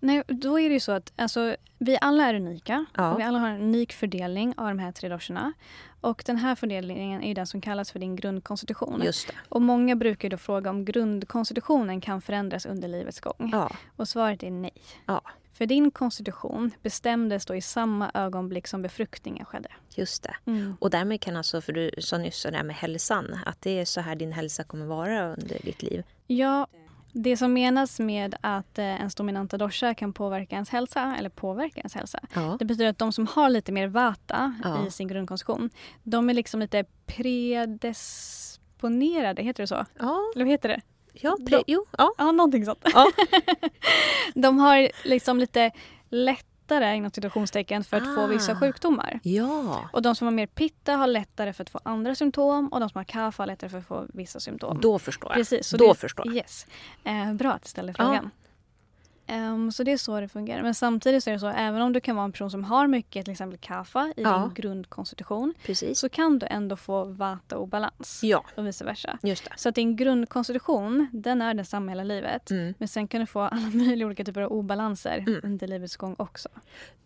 Nej, då är det ju så att alltså, vi alla är unika. Ja. Och vi alla har en unik fördelning av de här tre doshorna. Och den här fördelningen är den som kallas för din grundkonstitution. Just det. Och många brukar då fråga om grundkonstitutionen kan förändras under livets gång. Ja. Och svaret är nej. Ja. För din konstitution bestämdes då i samma ögonblick som befruktningen skedde. Just det. Och därmed kan alltså, för du sa nyss så där med hälsan, att det är så här din hälsa kommer vara under ditt liv. Ja, det som menas med att eh, ens dominanta dosha kan påverka ens hälsa, eller påverka ens hälsa, Ja. det betyder att de som har lite mer vata Ja. i sin grundkonstitution, de är liksom lite predisponerade, heter det så? Ja, Eller vad heter det? Ja, pre- jo, ja. Ja, någonting sånt. Ja. [laughs] de har liksom lite lättare, inom situationstecken, för att få Ah. vissa sjukdomar. ja. Och de som har mer pitta har lättare för att få andra symptom och de som har kaffe har lättare för att få vissa symptom. Då förstår jag. Precis, Då det, förstår jag. Yes. Eh, bra att du ställde frågan. Ehm, så det är så det fungerar. Men samtidigt så är det så även om du kan vara en person som har mycket till exempel kaffe i Ja. din grundkonstitution Precis. så kan du ändå få vata obalans Ja, och vice versa. just det. Så att din grundkonstitution den är densamma hela livet. Mm. Men sen kan du få alla möjliga olika typer av obalanser Mm. under livets gång också.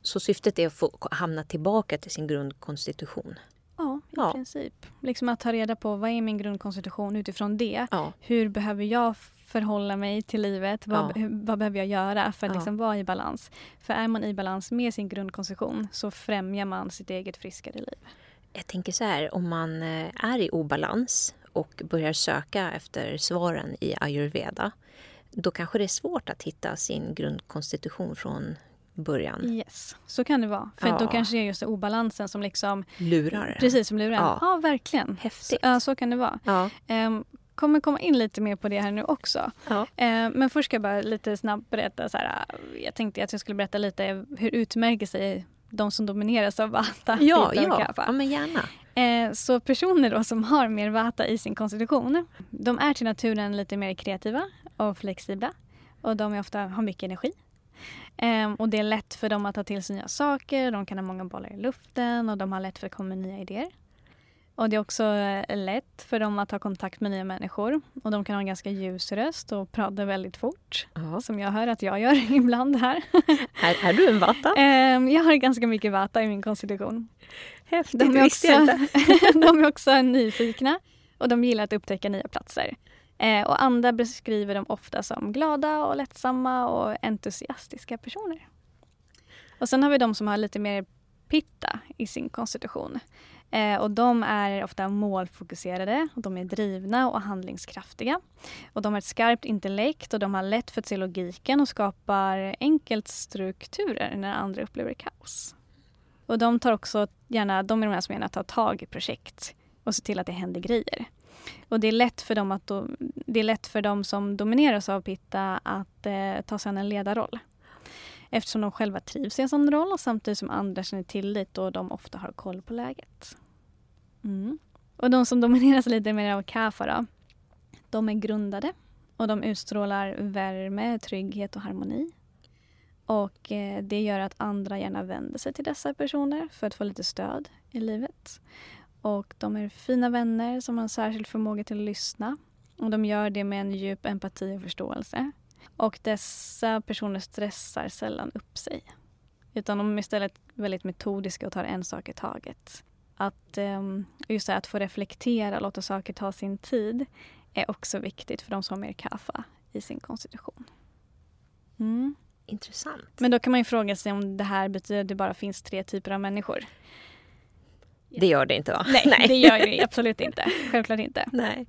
Så syftet är att få hamna tillbaka till sin grundkonstitution. Ja, i Ja. princip. Liksom att ta reda på vad är min grundkonstitution utifrån det. Ja, Hur behöver jag förhålla mig till livet? Vad, Ja. vad behöver jag göra för att Ja. liksom vara i balans? För är man i balans med sin grundkonstitution så främjar man sitt eget friskare liv. jag tänker så här, om man eh, är i obalans och börjar söka efter svaren i ayurveda, då kanske det är svårt att hitta sin grundkonstitution från början. Yes, så kan det vara. För Ja. då kanske det är just obalansen som liksom... Lurar. Precis som lurar. Ja. Ja, verkligen. Så, Häftigt. ja, så kan det vara. Ja, Um, kommer komma in lite mer på det här nu också. ja. Eh, men först ska jag bara lite snabbt berätta. Så här, eh, jag tänkte att jag skulle berätta lite hur utmärker sig de som domineras av vata, Ja, och ja. kapha. ja, men gärna. Eh, så personer då som har mer vata i sin konstitution, de är till naturen lite mer kreativa och flexibla. Och de är ofta, har mycket energi. Eh, och det är lätt för dem att ta till sig nya saker, de kan ha många bollar i luften och de har lätt för att komma med nya idéer. Och det är också eh, lätt för dem att ta kontakt med nya människor. Och de kan ha en ganska ljus röst och prata väldigt fort. Ja. Som jag hör att jag gör [laughs] ibland här. Är, är du en vatta? Eh, jag har ganska mycket vata i min konstitution. Häftigt, De är, också, [laughs] de är också nyfikna och de gillar att upptäcka nya platser. Eh, och andra beskriver dem ofta som glada och lättsamma och entusiastiska personer. Och sen har vi de som har lite mer pitta i sin konstitution. Eh, och de är ofta målfokuserade, och de är drivna och handlingskraftiga. Och de har ett skarpt intellekt och de har lätt för att se logiken och skapar enkelt strukturer när andra upplever kaos. Och de tar också gärna, de är de här som gärna tar tag i projekt och ser till att det händer grejer. Och det är lätt för dem, att do, det är lätt för dem som domineras av Pitta att eh, ta sig an en ledarroll. Eftersom de själva trivs i en sån roll och samtidigt som andra känner tillit och de ofta har koll på läget. Mm. Och de som domineras lite mer av Kafa då, de är grundade och de utstrålar värme, trygghet och harmoni. Och eh, det gör att andra gärna vänder sig till dessa personer för att få lite stöd i livet. Och de är fina vänner som har en särskild förmåga till att lyssna. Och de gör det med en djup empati och förståelse. Och dessa personer stressar sällan upp sig. Utan de är istället väldigt metodiska och tar en sak i taget. Att, ehm, just det, här, att få reflektera och låta saker ta sin tid är också viktigt för de som har mer kaffa i sin konstitution. Mm. Intressant. Men då kan man ju fråga sig om det här betyder att det bara finns tre typer av människor. Det gör det inte va? Nej, [laughs] det gör ju absolut inte. Självklart inte. Nej.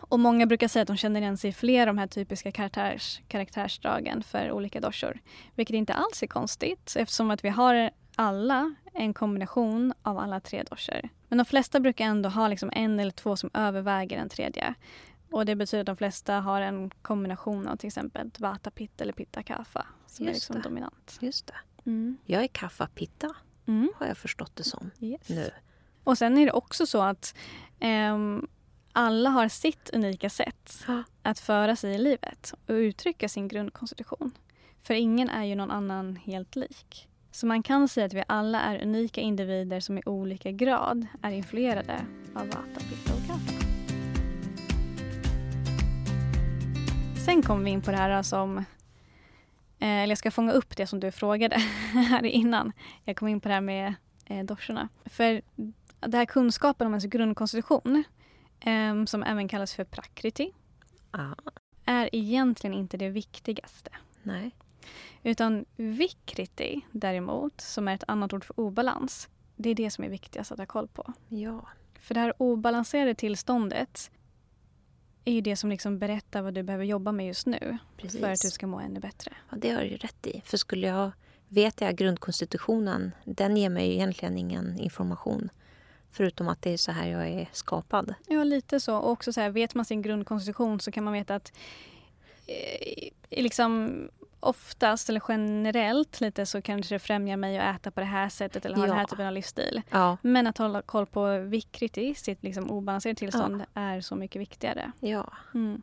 Och många brukar säga att de känner igen sig i flera av de här typiska karaktärs, karaktärsdragen för olika doshor. Vilket inte alls är konstigt eftersom att vi har alla en kombination av alla tre doshor. Men de flesta brukar ändå ha liksom en eller två som överväger den tredje. Och det betyder att de flesta har en kombination av till exempel vata pitta eller pitta kapha som är Just liksom det. dominant. Just det. Mm. Jag är kaffapitta, Mm. har jag förstått det som Yes. nu. Och sen är det också så att ehm, alla har sitt unika sätt att föra sig i livet och uttrycka sin grundkonstitution. För ingen är ju någon annan helt lik. Så man kan säga att vi alla är unika individer som i olika grad är influerade av Vata, Pitta och Kapha. Sen kommer vi in på det här som Eh, eller jag ska fånga upp det som du frågade [laughs] här innan. Jag kom in på det här med eh, dorsorna. För det här kunskapen om ens grundkonstitution, som även kallas för prakriti, Ja, är egentligen inte det viktigaste. nej. Utan vikriti däremot, som är ett annat ord för obalans, det är det som är viktigast att ha koll på. Ja, För det här obalanserade tillståndet är ju det som liksom berättar vad du behöver jobba med just nu precis. för att du ska må ännu bättre. Ja, det har du rätt i. För skulle jag vet jag grundkonstitutionen, den ger mig ju egentligen ingen information. Förutom att det är så här jag är skapad. Ja, lite så. Och också så här, vet man sin grundkonstitution så kan man veta att eh, liksom oftast eller generellt lite så kanske det främjar mig att äta på det här sättet eller ha Ja. den här typen av livsstil. Ja, Men att hålla koll på vikriti, sitt liksom obalanserade tillstånd, är så mycket viktigare. ja, Mm.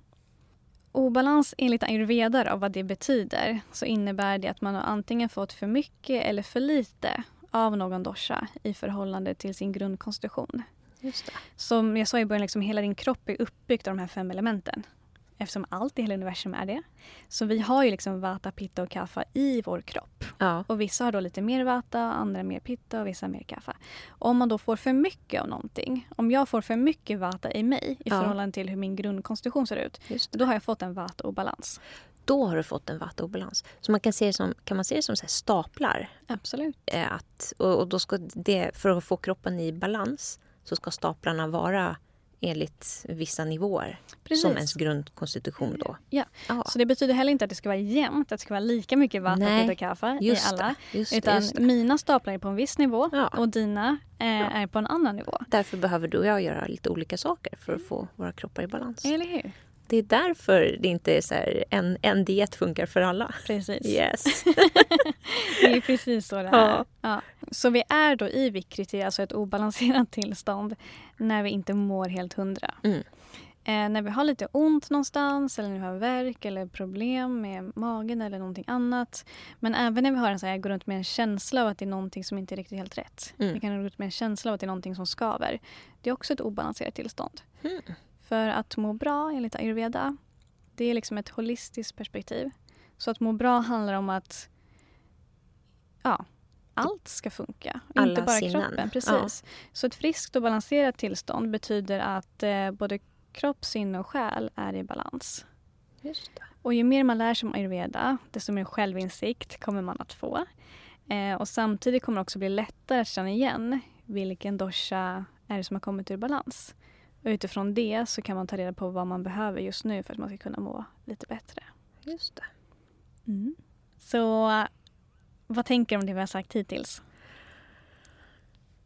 Obalans enligt ayurveda då, vad det betyder så innebär det att man har antingen fått för mycket eller för lite av någon dosha i förhållande till sin grundkonstitution. just det. Som jag sa i början, liksom, hela din kropp är uppbyggd av de här fem elementen. Eftersom allt i hela universum är det. Så vi har ju liksom vata, pitta och kapha i vår kropp. Ja, Och vissa har då lite mer vata, andra mer pitta och vissa mer kapha. Om man då får för mycket av någonting, om jag får för mycket vata i mig i Ja. förhållande till hur min grundkonstitution ser ut, då har jag fått en vata-obalans. Då har du fått en vattobalans. Så man kan se det som, kan man se det som så staplar. Absolut. Eh, Att, och, och då ska det, för att få kroppen i balans så ska staplarna vara enligt vissa nivåer. Precis. Som ens grundkonstitution då. Ja. Ja, Så det betyder heller inte att det ska vara jämnt, att det ska vara lika mycket vata, Nej, och kapha i alla. det. Just Utan just mina staplar är på en viss nivå Ja. och dina eh, är på en annan nivå. Därför behöver du och jag göra lite olika saker för att få våra kroppar i balans. Eller hur? Det är därför det inte är så här, en, en diet funkar för alla. Precis. Yes. [laughs] Det är precis så det är. Ja. Ja. Så vi är då i vikriti, alltså ett obalanserat [laughs] tillstånd, när vi inte mår helt hundra. Mm. Eh, när vi har lite ont någonstans eller när vi har värk eller problem med magen eller någonting annat. Men även när vi har en så här, går runt med en känsla av att det är någonting som inte är riktigt helt rätt. Mm. Vi kan gå runt med en känsla av att det är någonting som skaver. Det är också ett obalanserat tillstånd. Mm. För att må bra enligt ayurveda, det är liksom ett holistiskt perspektiv. Så att må bra handlar om att ja, allt ska funka. Alla inte bara sinnen. kroppen. Precis. Så ett friskt och balanserat tillstånd betyder att eh, både kropp, sinne och själ är i balans. Och ju mer man lär sig om ayurveda, desto mer självinsikt kommer man att få. Eh, och samtidigt kommer det också bli lättare att känna igen vilken dosha är det som har kommit ur balans. Och utifrån det så kan man ta reda på vad man behöver just nu för att man ska kunna må lite bättre. Just det. Så vad tänker du om det vi har sagt hittills?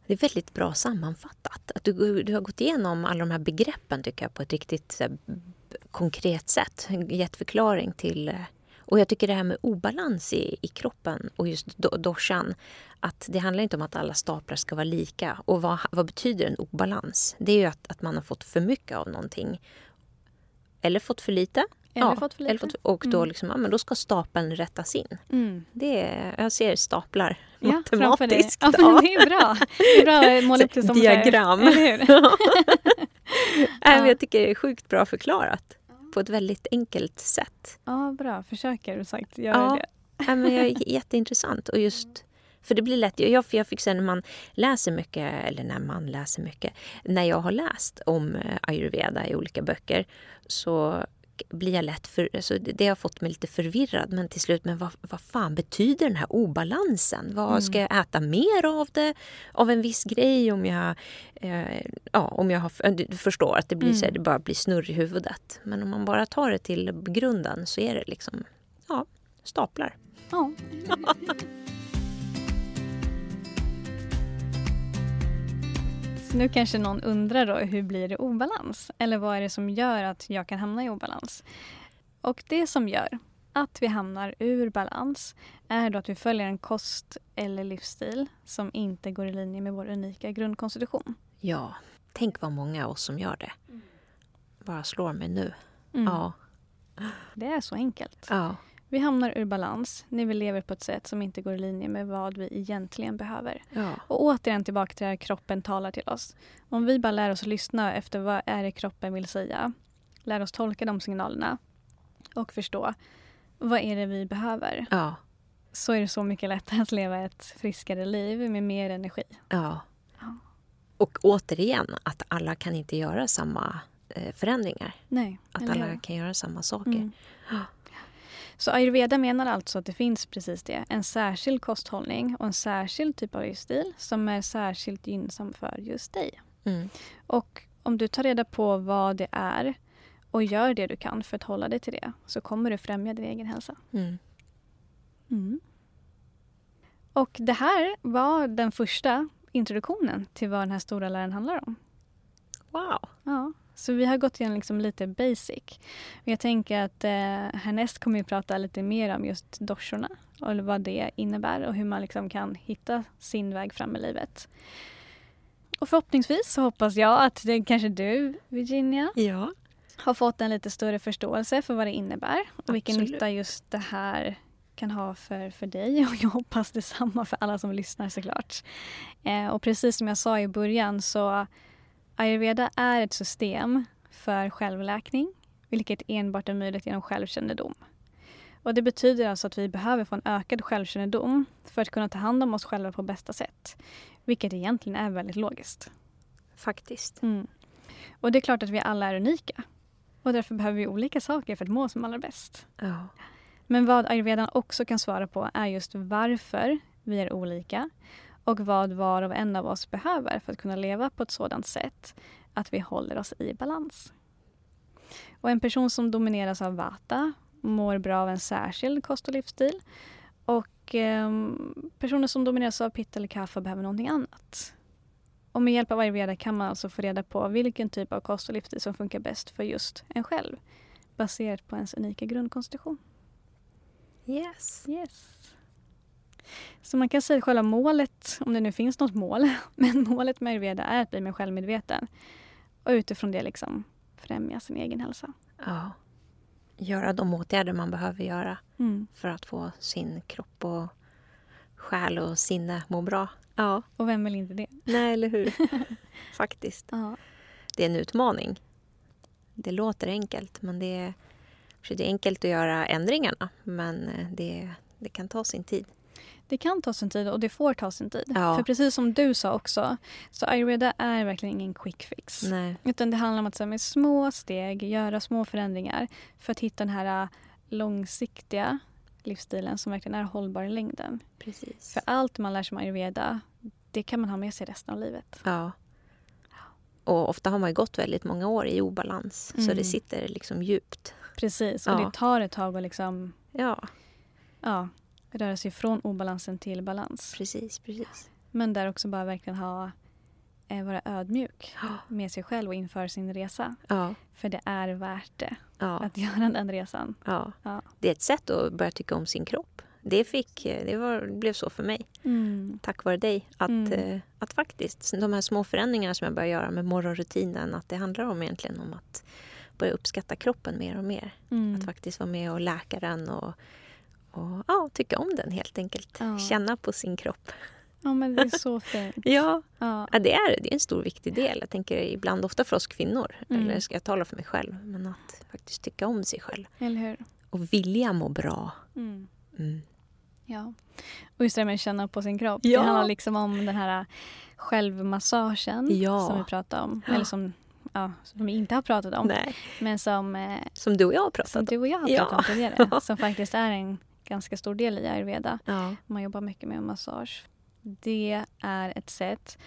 Det är väldigt bra sammanfattat. Att du, du har gått igenom alla de här begreppen tycker jag på ett riktigt b- konkret sätt. Gett förklaring till... Och jag tycker det här med obalans i, i kroppen och just do, doshan. Att det handlar inte om att alla staplar ska vara lika. Och vad, vad betyder en obalans? Det är ju att, att man har fått för mycket av någonting. Eller fått för lite. Eller fått för lite. Fått, och då, Mm. liksom, ja, men då ska stapeln rättas in. Mm. Det är, jag ser staplar Ja, matematiskt. Ja, men det är bra. Det är bra [laughs] att måla upp det som så här- Diagram. Eller hur? [laughs] Nej, men jag tycker det är sjukt bra förklarat. På ett väldigt enkelt sätt. Ja, bra. Försöker du sagt göra Ja. det. Nej, men jag är jätteintressant. Och just, för det blir lätt, jag, för jag fick sen när man läser mycket, eller när man läser mycket, när jag har läst om eh, ayurveda i olika böcker så blir jag lätt för, alltså det har fått mig lite förvirrad. Men till slut, men vad, vad fan betyder den här obalansen? Vad Ska jag äta mer av det? Av en viss grej? Om jag, eh, ja, om jag har, du förstår att det, blir så här, det bara blir snurr i huvudet. Men om man bara tar det till grunden så är det liksom, ja, staplar. Ja. [laughs] Så nu kanske någon undrar då, hur blir det obalans? Eller vad är det som gör att jag kan hamna i obalans? Och det som gör att vi hamnar ur balans är då att vi följer en kost eller livsstil som inte går i linje med vår unika grundkonstitution. Ja, tänk vad många av oss som gör det. Bara slår mig nu. Mm. Ja, Det är så enkelt. ja, Vi hamnar ur balans när vi lever på ett sätt som inte går i linje med vad vi egentligen behöver. ja. Och återigen tillbaka till det här kroppen talar till oss. Om vi bara lär oss att lyssna efter vad är det kroppen vill säga. Lär oss tolka de signalerna och förstå. vad är det vi behöver? Ja. Så är det så mycket lättare att leva ett friskare liv med mer energi. Ja. Och återigen, att alla kan inte göra samma eh, förändringar. Nej, Att alla kan göra samma saker. Mm. Så ayurveda menar alltså att det finns precis det. En särskild kosthållning och en särskild typ av livsstil som är särskilt gynnsam för just dig. Mm. Och om du tar reda på vad det är och gör det du kan för att hålla dig till det så kommer du främja din egen hälsa. Mm. Och det här var den första introduktionen till vad den här stora läran handlar om. Wow. Ja, så vi har gått igenom liksom lite basic. Jag tänker att eh, härnäst kommer vi prata lite mer om just doshorna och vad det innebär och hur man liksom kan hitta sin väg fram i livet. Och förhoppningsvis så hoppas jag att det kanske du, Virginia, Ja. har fått en lite större förståelse för vad det innebär och vilken Absolut. nytta just det här kan ha för, för dig. [laughs] Och jag hoppas detsamma för alla som lyssnar såklart. Eh, och precis som jag sa i början så ayurveda är ett system för självläkning vilket enbart är möjligt genom självkännedom. Och det betyder alltså att vi behöver få en ökad självkännedom för att kunna ta hand om oss själva på bästa sätt. Vilket egentligen är väldigt logiskt. Faktiskt. Mm. Och det är klart att vi alla är unika. Och därför behöver vi olika saker för att må som allra bäst. Ja. Men vad ayurvedan också kan svara på är just varför vi är olika och vad var och en av oss behöver för att kunna leva på ett sådant sätt att vi håller oss i balans. Och en person som domineras av vata mår bra av en särskild kost och livsstil. Och ehm, personer som domineras av pitta eller kaffa behöver någonting annat. Och med hjälp av ayurveda kan man alltså få reda på vilken typ av kost och livsstil som funkar bäst för just en själv. Baserat på ens unika grundkonstitution. Yes. Yes. Så man kan säga att själva målet, om det nu finns något mål, [laughs] men målet med ayurveda är att bli mer självmedveten. Och utifrån det liksom främja sin egen hälsa. Ja. Göra de åtgärder man behöver göra Mm. för att få sin kropp och själ och sinne må bra. Ja. Och vem vill inte det? Nej, eller hur? [laughs] Faktiskt. Ja. Det är en utmaning. Det låter enkelt, men det är, det är enkelt att göra ändringarna. Men eh, det, det kan ta sin tid. Det kan ta sin tid och det får ta sin tid. Ja. För precis som du sa också, så ayurveda är verkligen ingen quick fix. Nej. Utan det handlar om att så med små steg göra små förändringar för att hitta den här äh, långsiktiga livsstilen som verkligen är hållbar i längden. Precis. För allt man lär sig om ayurveda, det kan man ha med sig resten av livet. Ja. Och ofta har man gått väldigt många år i obalans. Så Mm. det sitter liksom djupt. Precis, och Ja. det tar ett tag att liksom, Ja, ja, röra sig från obalansen till balans. precis, precis. Men där också bara verkligen ha, eh, vara ödmjuk med sig själv och inför sin resa. Ja, För det är värt det ja, att göra den resan. ja. Ja. Det är ett sätt att börja tycka om sin kropp. Det, fick, det, var, det blev så för mig, tack vare dig. Att, Mm. eh, att faktiskt, de här små förändringarna som jag börjar göra med morgonrutinen, att det handlar om egentligen om att börja uppskatta kroppen mer och mer. Mm. Att faktiskt vara med och läka den och, och ja, tycka om den helt enkelt. Ja. Känna på sin kropp. Ja, men det är så [laughs] fint. Ja, Ja. Ja, det är det. är en stor viktig del. Jag tänker ibland ofta för oss kvinnor. Mm. Eller ska jag tala för mig själv? Men att faktiskt tycka om sig själv. Eller hur? Och vilja må bra. Mm. Mm. Ja. Och just det med att känna på sin kropp. Ja. Det handlar liksom om den här självmassagen Ja. som vi pratade om. Eller som, ja, som vi inte har pratat om. Nej. Men som, eh, Som du och jag har pratat som om. du och jag har pratat om tidigare. [laughs] Som faktiskt är en ganska stor del i ayurveda. Ja. Man jobbar mycket med massage. Det är ett sätt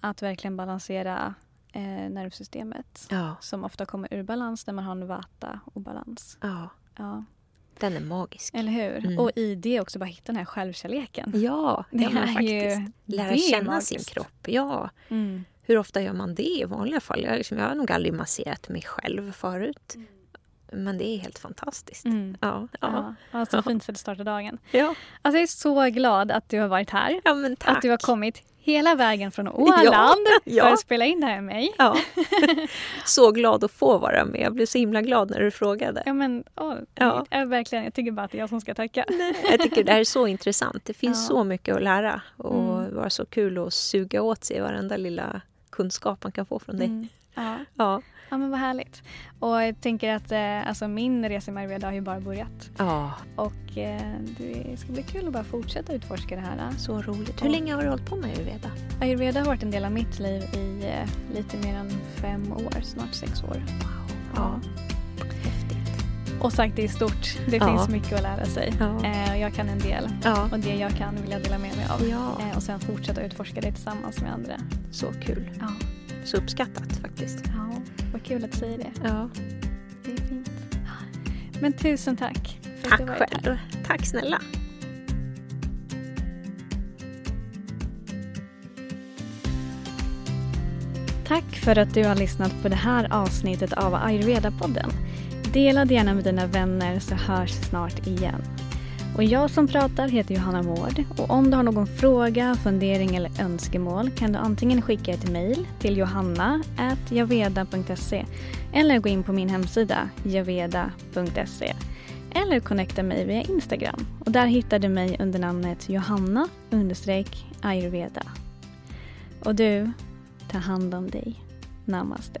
att verkligen balansera eh, nervsystemet. Ja. Som ofta kommer ur balans när man har en vata-obalans. ja. Ja, Den är magisk. eller hur? Mm. Och i det också bara hitta den här självkärleken. Ja, Det är faktiskt. ju- Lära känna magiskt. sin kropp. Ja. Mm. Hur ofta gör man det i vanliga fall? Jag, liksom, jag har nog aldrig masserat mig själv förut. Men det är helt fantastiskt. Mm. Ja, ja. Ja, alltså fint sätt att starta dagen. Ja. Alltså jag är så glad att du har varit här. ja, men tack. Att du har kommit hela vägen från [laughs] Åland Ja. för att spela in det här med mig. Ja. [laughs] Så glad att få vara med. Jag blev så himla glad när du frågade. Ja, men, åh, Ja. Jag, verkligen, jag tycker bara att det är jag som ska tacka. Jag tycker det här är så [laughs] intressant. Det finns Ja. så mycket att lära och Mm. var så kul att suga åt sig varenda lilla kunskap man kan få från dig. Mm. Ja. Ja. men vad härligt. Och jag tänker att eh, alltså min resa med Ayurveda har ju bara börjat. ja, Och eh, det ska bli kul att bara fortsätta utforska det här. så roligt. Hur länge har du hållit på med ayurveda? Ayurveda har varit en del av mitt liv i eh, lite mer än fem år, snart sex år. Ja. Häftigt. Och sagt det är stort. Det Ja. finns mycket att lära sig. Ja. Eh, jag kan en del. Ja. Och det jag kan vill jag dela med mig av. Ja. Eh, och sen fortsätta utforska det tillsammans med andra. Så kul. Ja. Så uppskattat faktiskt. ja. Vad kul att säga det. Ja. Det är fint. Men tusen tack. för att Tack du varit här. själv. Tack snälla. Tack för att du har lyssnat på det här avsnittet av Ayurveda-podden. Dela det gärna med dina vänner så hörs snart igen. Och jag som pratar heter Johanna Mård och om du har någon fråga, fundering eller önskemål kan du antingen skicka ett mejl till johanna.javeda.se eller gå in på min hemsida javeda.se eller connecta mig via Instagram och där hittar du mig under namnet Johanna ayurveda. Och du, ta hand om dig. Namaste.